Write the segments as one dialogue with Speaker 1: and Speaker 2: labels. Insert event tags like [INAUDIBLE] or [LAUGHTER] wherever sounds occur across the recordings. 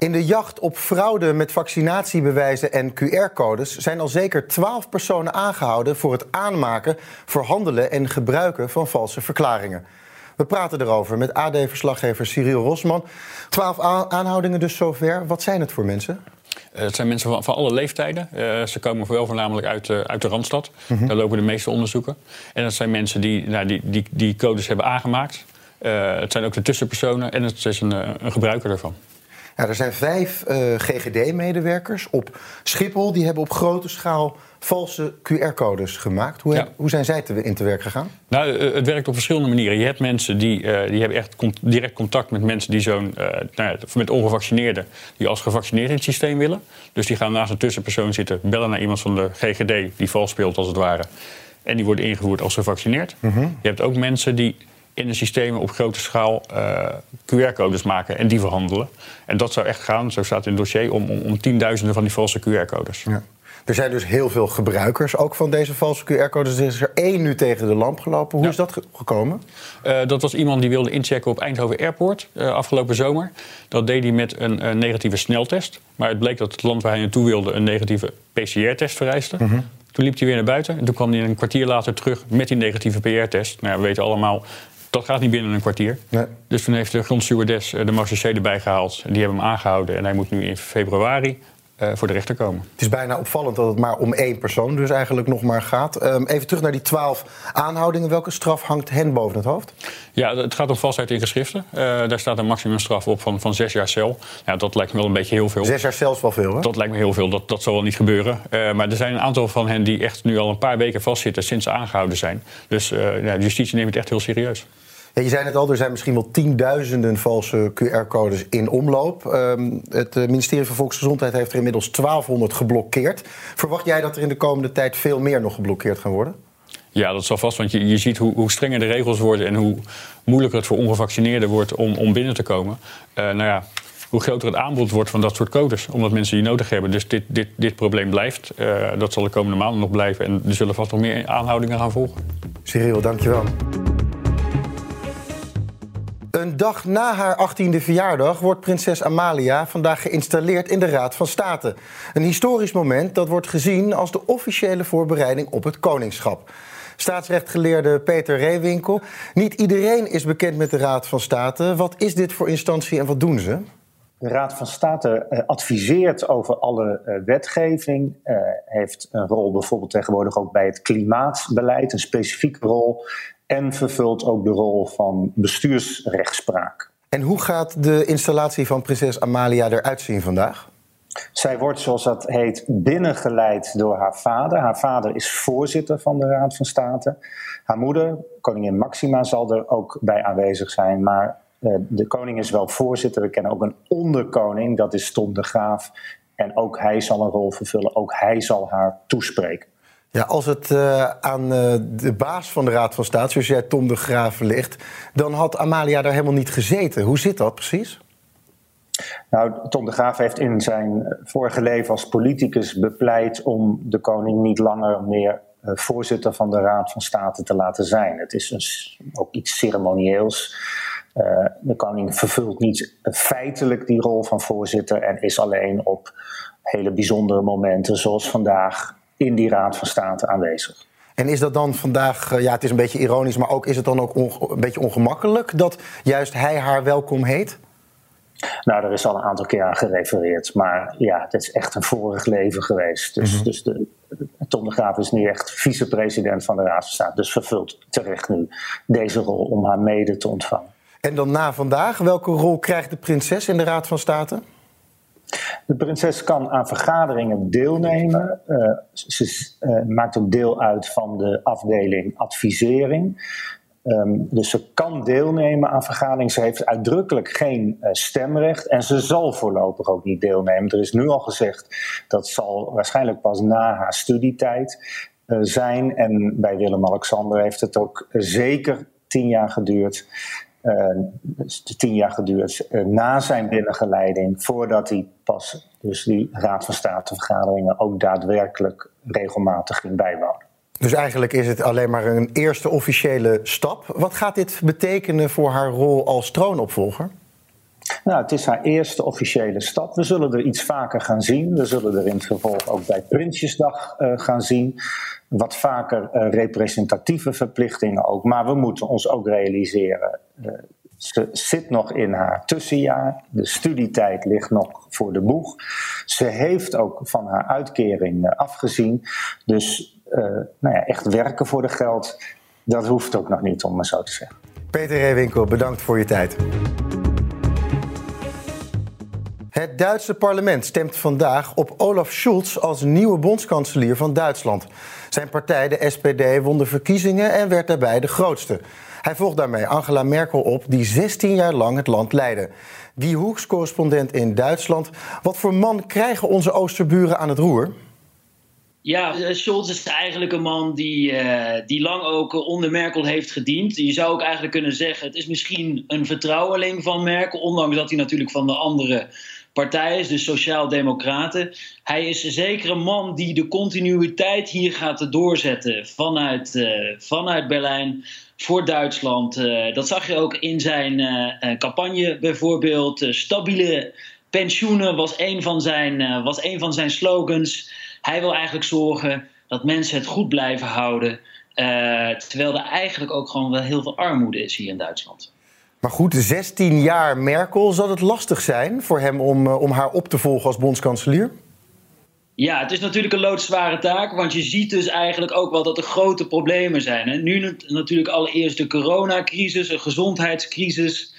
Speaker 1: In de jacht op fraude met vaccinatiebewijzen en QR-codes zijn al zeker 12 personen aangehouden voor het aanmaken, verhandelen en gebruiken van valse verklaringen. We praten erover met AD-verslaggever Cyril Rosman. 12 aanhoudingen dus zover. Wat zijn het voor mensen?
Speaker 2: Uh, het zijn mensen van, van alle leeftijden. Uh, ze komen wel voornamelijk uit, uh, uit de Randstad. Mm -hmm. Daar lopen de meeste onderzoeken. En dat zijn mensen die nou, die, die, die codes hebben aangemaakt. het zijn ook de tussenpersonen en het is een, een gebruiker daarvan.
Speaker 1: Ja, er zijn vijf uh, GGD-medewerkers op Schiphol. Die hebben op grote schaal valse QR-codes gemaakt. Hoe, ja. hoe, zijn zij te, in te werk gegaan?
Speaker 2: Nou, uh, het werkt op verschillende manieren. Je hebt mensen die, uh, die hebben echt con direct contact met mensen die zo'n, nou ja, met ongevaccineerden, die als gevaccineerd in het systeem willen. Dus die gaan naast een tussenpersoon zitten, bellen naar iemand van de GGD die vals speelt als het ware. En die worden ingevoerd als gevaccineerd. Mm -hmm. Je hebt ook mensen die in de systemen op grote schaal uh, QR-codes maken en die verhandelen. En dat zou echt gaan, zo staat in het dossier, om, om, om tienduizenden van die valse QR-codes.
Speaker 1: Ja. Er zijn dus heel veel gebruikers ook van deze valse QR-codes. Er is er één nu tegen de lamp gelopen. Hoe ja. is dat gekomen?
Speaker 2: Uh, dat was iemand die wilde inchecken op Eindhoven Airport uh, afgelopen zomer. Dat deed hij met een, een, negatieve sneltest. Maar het bleek dat het land waar hij naartoe wilde een negatieve PCR-test vereiste. Mm -hmm. Toen liep hij weer naar buiten en toen kwam hij een kwartier later terug met die negatieve PR-test. Nou we weten allemaal, dat gaat niet binnen een kwartier. Nee. Dus toen heeft de grondstewardess de marechaussee erbij gehaald. Die hebben hem aangehouden en hij moet nu in februari uh, voor de rechter komen.
Speaker 1: Het is bijna opvallend dat het maar om één persoon dus eigenlijk nog maar gaat. Um, even terug naar die twaalf aanhoudingen. Welke straf hangt hen boven het hoofd?
Speaker 2: Ja, het gaat om valsheid in geschriften. Uh, daar staat een maximumstraf op van, van zes jaar cel. Ja, dat lijkt me wel een beetje heel veel.
Speaker 1: Zes jaar cel is wel veel, hè?
Speaker 2: Dat lijkt me heel veel. Dat, dat zal wel niet gebeuren. Uh, maar er zijn een aantal van hen die echt nu al een paar weken vastzitten sinds ze aangehouden zijn. Dus ja, de justitie neemt het echt heel serieus.
Speaker 1: Ja, je zei het al, er zijn misschien wel tienduizenden valse QR-codes in omloop. Um, het ministerie van Volksgezondheid heeft er inmiddels 1200 geblokkeerd. Verwacht jij dat er in de komende tijd veel meer nog geblokkeerd gaan worden?
Speaker 2: Ja, dat zal vast, want je, je ziet hoe, hoe, strenger de regels worden en hoe moeilijker het voor ongevaccineerden wordt om, om binnen te komen. Uh, nou ja, hoe groter het aanbod wordt van dat soort codes, omdat mensen die nodig hebben. Dus dit, dit, dit probleem blijft. Uh, dat zal de komende maanden nog blijven en er zullen vast nog meer aanhoudingen gaan volgen.
Speaker 1: Cyril, dankjewel. Een dag na haar 18e verjaardag wordt prinses Amalia vandaag geïnstalleerd in de Raad van State. Een historisch moment dat wordt gezien als de officiële voorbereiding op het koningschap. Staatsrechtgeleerde Peter Reewinkel. Niet iedereen is bekend met de Raad van State. Wat is dit voor instantie en wat doen ze?
Speaker 3: De Raad van State adviseert over alle wetgeving, uh, heeft een rol bijvoorbeeld tegenwoordig ook bij het klimaatbeleid, een specifieke rol en vervult ook de rol van bestuursrechtspraak.
Speaker 1: En hoe gaat de installatie van prinses Amalia eruit zien vandaag?
Speaker 3: Zij wordt, zoals dat heet, binnengeleid door haar vader. Haar vader is voorzitter van de Raad van State. Haar moeder, koningin Maxima, zal er ook bij aanwezig zijn. Maar de koning is wel voorzitter. We kennen ook een onderkoning, dat is Tom de Graaf. En ook hij zal een rol vervullen. Ook hij zal haar toespreken.
Speaker 1: Ja, als het uh, aan uh, de baas van de Raad van State, zoals jij Tom de Graaf ligt, dan had Amalia daar helemaal niet gezeten. Hoe zit dat precies?
Speaker 3: Nou, Tom de Graaf heeft in zijn vorige leven als politicus bepleit om de koning niet langer meer uh, voorzitter van de Raad van State te laten zijn. Het is een, ook iets ceremonieels. Uh, de koning vervult niet feitelijk die rol van voorzitter en is alleen op hele bijzondere momenten, zoals vandaag, in die Raad van State aanwezig.
Speaker 1: En is dat dan vandaag, ja, het is een beetje ironisch, maar ook is het dan ook een beetje ongemakkelijk dat juist hij haar welkom heet?
Speaker 3: Nou, er is al een aantal keer aan gerefereerd. Maar ja, het is echt een vorig leven geweest. Dus, mm-hmm. dus de, Tom de Graaf is nu echt vicepresident van de Raad van State. Dus vervult terecht nu deze rol om haar mede te ontvangen.
Speaker 1: En dan na vandaag, welke rol krijgt de prinses in de Raad van State?
Speaker 3: De prinses kan aan vergaderingen deelnemen. Uh, ze uh, maakt ook deel uit van de afdeling advisering. Ehm, dus ze kan deelnemen aan vergaderingen. Ze heeft uitdrukkelijk geen uh, stemrecht en ze zal voorlopig ook niet deelnemen. Er is nu al gezegd dat zal waarschijnlijk pas na haar studietijd zijn. En bij Willem-Alexander heeft het ook zeker tien jaar geduurd. Uh, tien jaar geduurd na zijn binnengeleiding, voordat hij pas dus die Raad van Statenvergaderingen ook daadwerkelijk regelmatig ging bijwonen.
Speaker 1: Dus eigenlijk is het alleen maar een eerste officiële stap. Wat gaat dit betekenen voor haar rol als troonopvolger?
Speaker 3: Nou, het is haar eerste officiële stap. We zullen er iets vaker gaan zien. We zullen er in het vervolg ook bij Prinsjesdag uh, gaan zien. Wat vaker uh, representatieve verplichtingen ook. Maar we moeten ons ook realiseren. Uh, ze zit nog in haar tussenjaar. De studietijd ligt nog voor de boeg. Ze heeft ook van haar uitkering afgezien. Dus nou ja, echt werken voor de geld, dat hoeft ook nog niet, om maar zo te zeggen.
Speaker 1: Peter Reewinkel, bedankt voor je tijd. Het Duitse parlement stemt vandaag op Olaf Scholz als nieuwe bondskanselier van Duitsland. Zijn partij, de SPD, won de verkiezingen en werd daarbij de grootste. Hij volgt daarmee Angela Merkel op, die 16 jaar lang het land leidde. Guy Hoeks, correspondent in Duitsland. Wat voor man krijgen onze Oosterburen aan het roer?
Speaker 4: Ja, eh, Scholz is eigenlijk een man die, uh, die lang ook onder Merkel heeft gediend. Je zou ook eigenlijk kunnen zeggen, het is misschien een vertrouweling van Merkel, ondanks dat hij natuurlijk van de andere partij is, de Sociaal-Democraten. Hij is zeker een man die de continuïteit hier gaat doorzetten vanuit, uh, vanuit Berlijn voor Duitsland. Uh, dat zag je ook in zijn campagne bijvoorbeeld. stabiele pensioenen was een van zijn, was een van zijn slogans. Hij wil eigenlijk zorgen dat mensen het goed blijven houden. Terwijl er eigenlijk ook gewoon wel heel veel armoede is hier in Duitsland.
Speaker 1: Maar goed, 16 jaar Merkel, zal het lastig zijn voor hem om, uh, om haar op te volgen als bondskanselier?
Speaker 4: Ja, het is natuurlijk een loodzware taak, want je ziet dus eigenlijk ook wel dat er grote problemen zijn. Hè? Nu natuurlijk allereerst de coronacrisis, een gezondheidscrisis.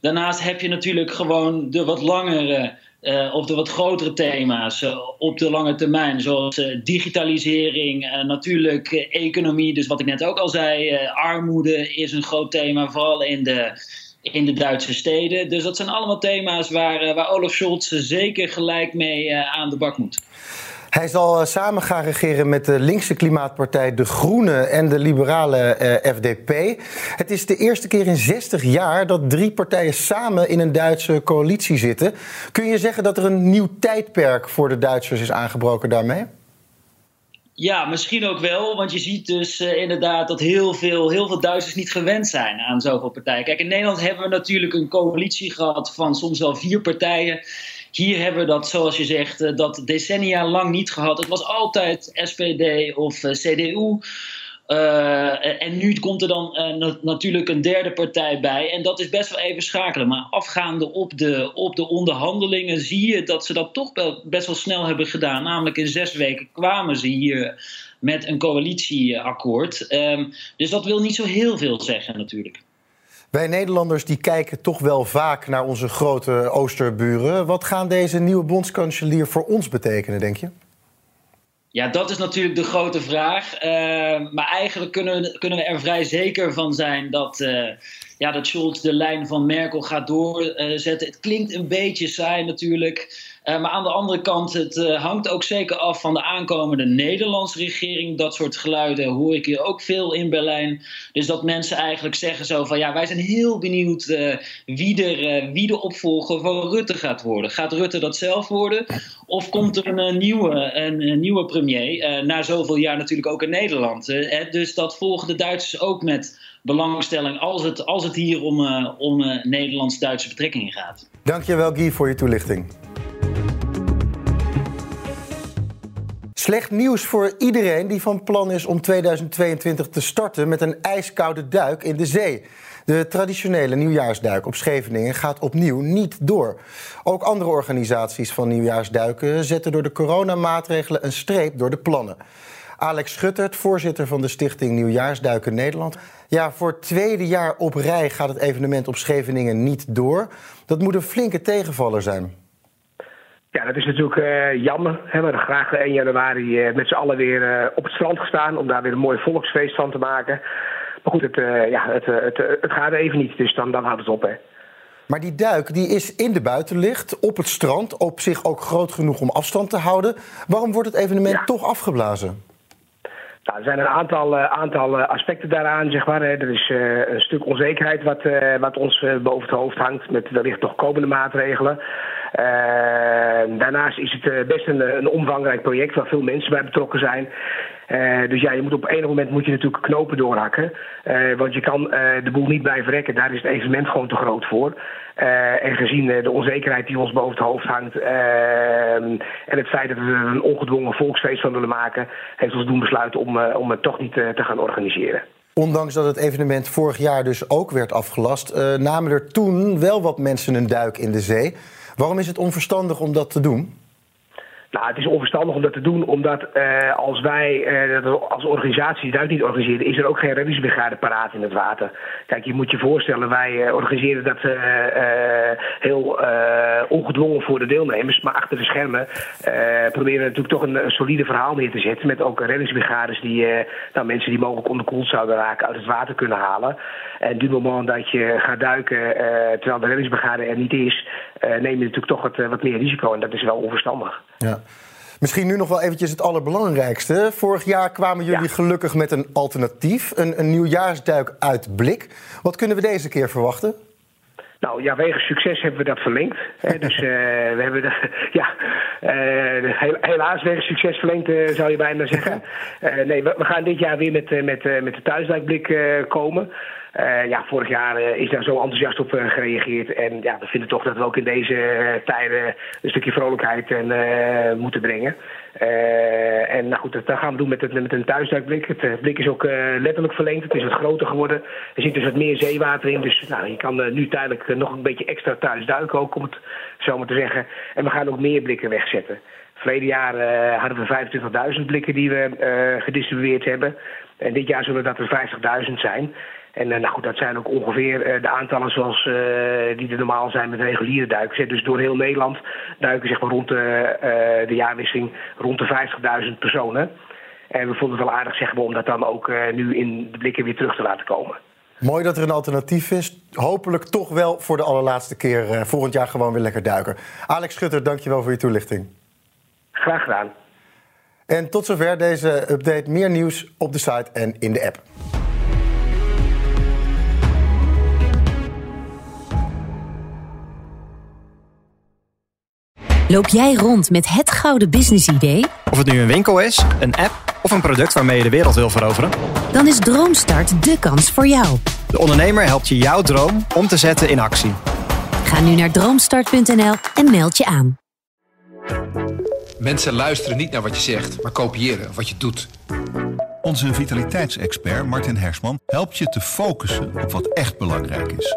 Speaker 4: Daarnaast heb je natuurlijk gewoon de wat langere uh, of de wat grotere thema's uh, op de lange termijn, zoals uh, digitalisering, natuurlijk economie. Dus wat ik net ook al zei, armoede is een groot thema, vooral in de, in de Duitse steden. Dus dat zijn allemaal thema's waar, waar Olaf Scholz zeker gelijk mee aan de bak moet.
Speaker 1: Hij zal samen gaan regeren met de linkse klimaatpartij De Groene en de liberale eh, FDP. Het is de eerste keer in 60 jaar dat drie partijen samen in een Duitse coalitie zitten. Kun je zeggen dat er een nieuw tijdperk voor de Duitsers is aangebroken daarmee?
Speaker 4: Ja, misschien ook wel. Want je ziet dus uh, inderdaad dat heel veel, heel veel Duitsers niet gewend zijn aan zoveel partijen. Kijk, in Nederland hebben we natuurlijk een coalitie gehad van soms wel vier partijen. Hier hebben we dat, zoals je zegt, eh, dat decennia lang niet gehad. Het was altijd SPD of eh, CDU. Uh, en nu komt er dan natuurlijk een derde partij bij. En dat is best wel even schakelen. Maar afgaande op de, op de onderhandelingen zie je dat ze dat toch wel best wel snel hebben gedaan. Namelijk in zes weken kwamen ze hier met een coalitieakkoord. Um, dus dat wil niet zo heel veel zeggen natuurlijk.
Speaker 1: Wij Nederlanders die kijken toch wel vaak naar onze grote Oosterburen. Wat gaan deze nieuwe bondskanselier voor ons betekenen, denk je?
Speaker 4: Ja, dat is natuurlijk de grote vraag. Uh, maar eigenlijk kunnen we, kunnen we er vrij zeker van zijn dat, uh, ja, dat Scholz de lijn van Merkel gaat doorzetten. het klinkt een beetje saai natuurlijk. Uh, maar aan de andere kant, het uh, hangt ook zeker af van de aankomende Nederlandse regering. Dat soort geluiden hoor ik hier ook veel in Berlijn. Dus dat mensen eigenlijk zeggen zo van ja, wij zijn heel benieuwd uh, wie, er, wie de opvolger van Rutte gaat worden. Gaat Rutte dat zelf worden? Of komt er een, nieuwe, een, een, nieuwe premier? na zoveel jaar natuurlijk ook in Nederland. dus dat volgen de Duitsers ook met belangstelling als het, als het hier om, om Nederlands-Duitse betrekkingen gaat.
Speaker 1: Dankjewel Guy voor je toelichting. Slecht nieuws voor iedereen die van plan is om 2022 te starten met een ijskoude duik in de zee. De traditionele nieuwjaarsduik op Scheveningen gaat opnieuw niet door. Ook andere organisaties van nieuwjaarsduiken zetten door de coronamaatregelen een streep door de plannen. Alex Schuttert, voorzitter van de stichting Nieuwjaarsduiken Nederland. Ja, voor het tweede jaar op rij gaat het evenement op Scheveningen niet door. Dat moet een flinke tegenvaller zijn.
Speaker 5: Ja, dat is natuurlijk uh, jammer. Hè. We hadden graag 1 januari uh, met z'n allen weer uh, op het strand gestaan om daar weer een mooi volksfeest van te maken. Maar goed, het, ja, het, het, het gaat even niet, dus dan, dan houdt het op. Hè.
Speaker 1: Maar die duik die is in de buitenlicht, op het strand, op zich ook groot genoeg om afstand te houden. Waarom wordt het evenement toch afgeblazen?
Speaker 5: Nou, er zijn een aantal, uh, aantal aspecten daaraan, zeg maar. Er is uh, een stuk onzekerheid wat, wat ons boven het hoofd hangt met wellicht nog komende maatregelen. daarnaast is het best een, een omvangrijk project waar veel mensen bij betrokken zijn. Uh, dus ja, je moet op enig moment moet je natuurlijk knopen doorhakken. Uh, want je kan uh, de boel niet blijven rekken. Daar is het evenement gewoon te groot voor. en gezien de onzekerheid die ons boven het hoofd hangt. en het feit dat we er een ongedwongen volksfeest van willen maken. heeft ons doen besluiten om, om het toch niet te gaan organiseren.
Speaker 1: Ondanks dat het evenement vorig jaar dus ook werd afgelast, namen er toen wel wat mensen een duik in de zee. Waarom is het onverstandig om dat te doen?
Speaker 5: Nou, het is onverstandig om dat te doen, omdat uh, als wij uh, als organisatie duik niet organiseren, is er ook geen reddingsbrigade paraat in het water. Kijk, je moet je voorstellen, wij uh, organiseren dat heel ongedwongen voor de deelnemers, maar achter de schermen proberen we natuurlijk toch een, solide verhaal neer te zetten met ook reddingsbrigades die nou, mensen die mogelijk onderkoeld zouden raken uit het water kunnen halen. En du moment dat je gaat duiken terwijl de reddingsbrigade er niet is, neem je natuurlijk toch wat meer risico en dat is wel onverstandig.
Speaker 1: Ja. Misschien nu nog wel eventjes het allerbelangrijkste. Vorig jaar kwamen jullie gelukkig met een alternatief, een, een nieuwjaarsduik uit blik. Wat kunnen we deze keer verwachten?
Speaker 5: Nou ja, wegens succes hebben we dat verlengd. Hè, dus uh, [LAUGHS] we hebben dat, [LAUGHS] ja, helaas wegens succes verlengd, uh, zou je bijna zeggen. nee, we, we, gaan dit jaar weer met, met, met de thuisduikblik komen. Uh, ja, vorig jaar uh, is daar zo enthousiast op uh, gereageerd. En ja, we vinden toch dat we ook in deze tijden een stukje vrolijkheid en, moeten brengen. En nou goed, dat, gaan we doen met, het, met een thuisduikblik. Het blik is ook letterlijk verlengd. Het is wat groter geworden. Er zit dus wat meer zeewater in. Dus nou, je kan nu tijdelijk nog een beetje extra thuis duiken ook, om het zo maar te zeggen. En we gaan ook meer blikken wegzetten. Verleden jaar hadden we 25.000 blikken die we gedistribueerd hebben. En dit jaar zullen dat er 50.000 zijn. En eh, nou goed, dat zijn ook ongeveer eh, de aantallen zoals uh, die er normaal zijn met reguliere duikers. Dus door heel Nederland duiken zeg maar rond de, uh, de jaarwisseling rond de 50.000 personen. En we vonden het wel aardig zeg maar, om dat dan ook nu in de blikken weer terug te laten komen.
Speaker 1: Mooi dat er een alternatief is. Hopelijk toch wel voor de allerlaatste keer volgend jaar gewoon weer lekker duiken. Alex Schutter, dankjewel voor je toelichting.
Speaker 5: Graag gedaan.
Speaker 1: En tot zover deze update. Meer nieuws op de site en in de app.
Speaker 6: Loop jij rond met het gouden business-idee?
Speaker 7: Of het nu een winkel is, een app of een product waarmee je de wereld wil veroveren?
Speaker 6: Dan is Droomstart de kans voor jou.
Speaker 7: De ondernemer helpt je jouw droom om te zetten in actie.
Speaker 6: Ga nu naar droomstart.nl en meld je aan.
Speaker 8: Mensen luisteren niet naar wat je zegt, maar kopiëren wat je doet.
Speaker 9: Onze vitaliteitsexpert Martin Hersman helpt je te focussen op wat echt belangrijk is.